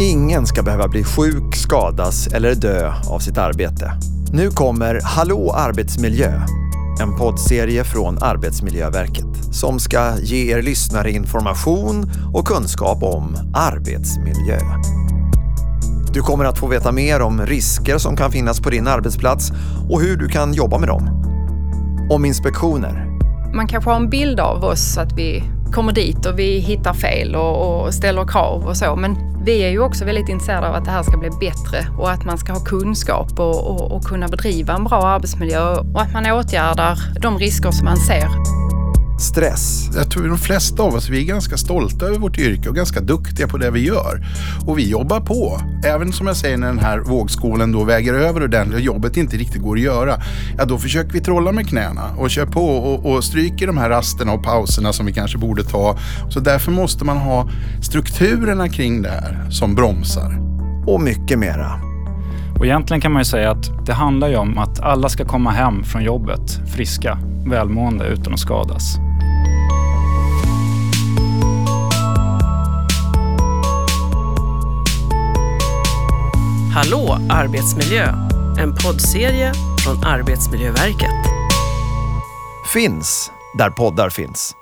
Ingen ska behöva bli sjuk, skadas eller dö av sitt arbete. Nu kommer Hallå arbetsmiljö, en poddserie från Arbetsmiljöverket som ska ge er lyssnare information och kunskap om arbetsmiljö. Du kommer att få veta mer om risker som kan finnas på din arbetsplats och hur du kan jobba med dem. Om inspektioner. Man kanske har en bild av oss att vi kommer dit och vi hittar fel och, och ställer krav och så. Men vi är ju också väldigt intresserade av att det här ska bli bättre och att man ska ha kunskap och, och, och kunna bedriva en bra arbetsmiljö och att man åtgärdar de risker som man ser. Stress. Jag tror de flesta av oss vi är ganska stolta över vårt yrke och ganska duktiga på det vi gör. Och vi jobbar på. Även som jag säger när den här vågskålen då väger över och den och jobbet inte riktigt går att göra. Ja, då försöker vi trolla med knäna och kör på och, och stryker de här rasterna och pauserna som vi kanske borde ta. Så därför måste man ha strukturerna kring det här som bromsar. Och mycket mera. Och egentligen kan man ju säga att det handlar ju om att alla ska komma hem från jobbet friska, välmående utan att skadas. Hallå arbetsmiljö! En poddserie från Arbetsmiljöverket. Finns där poddar finns.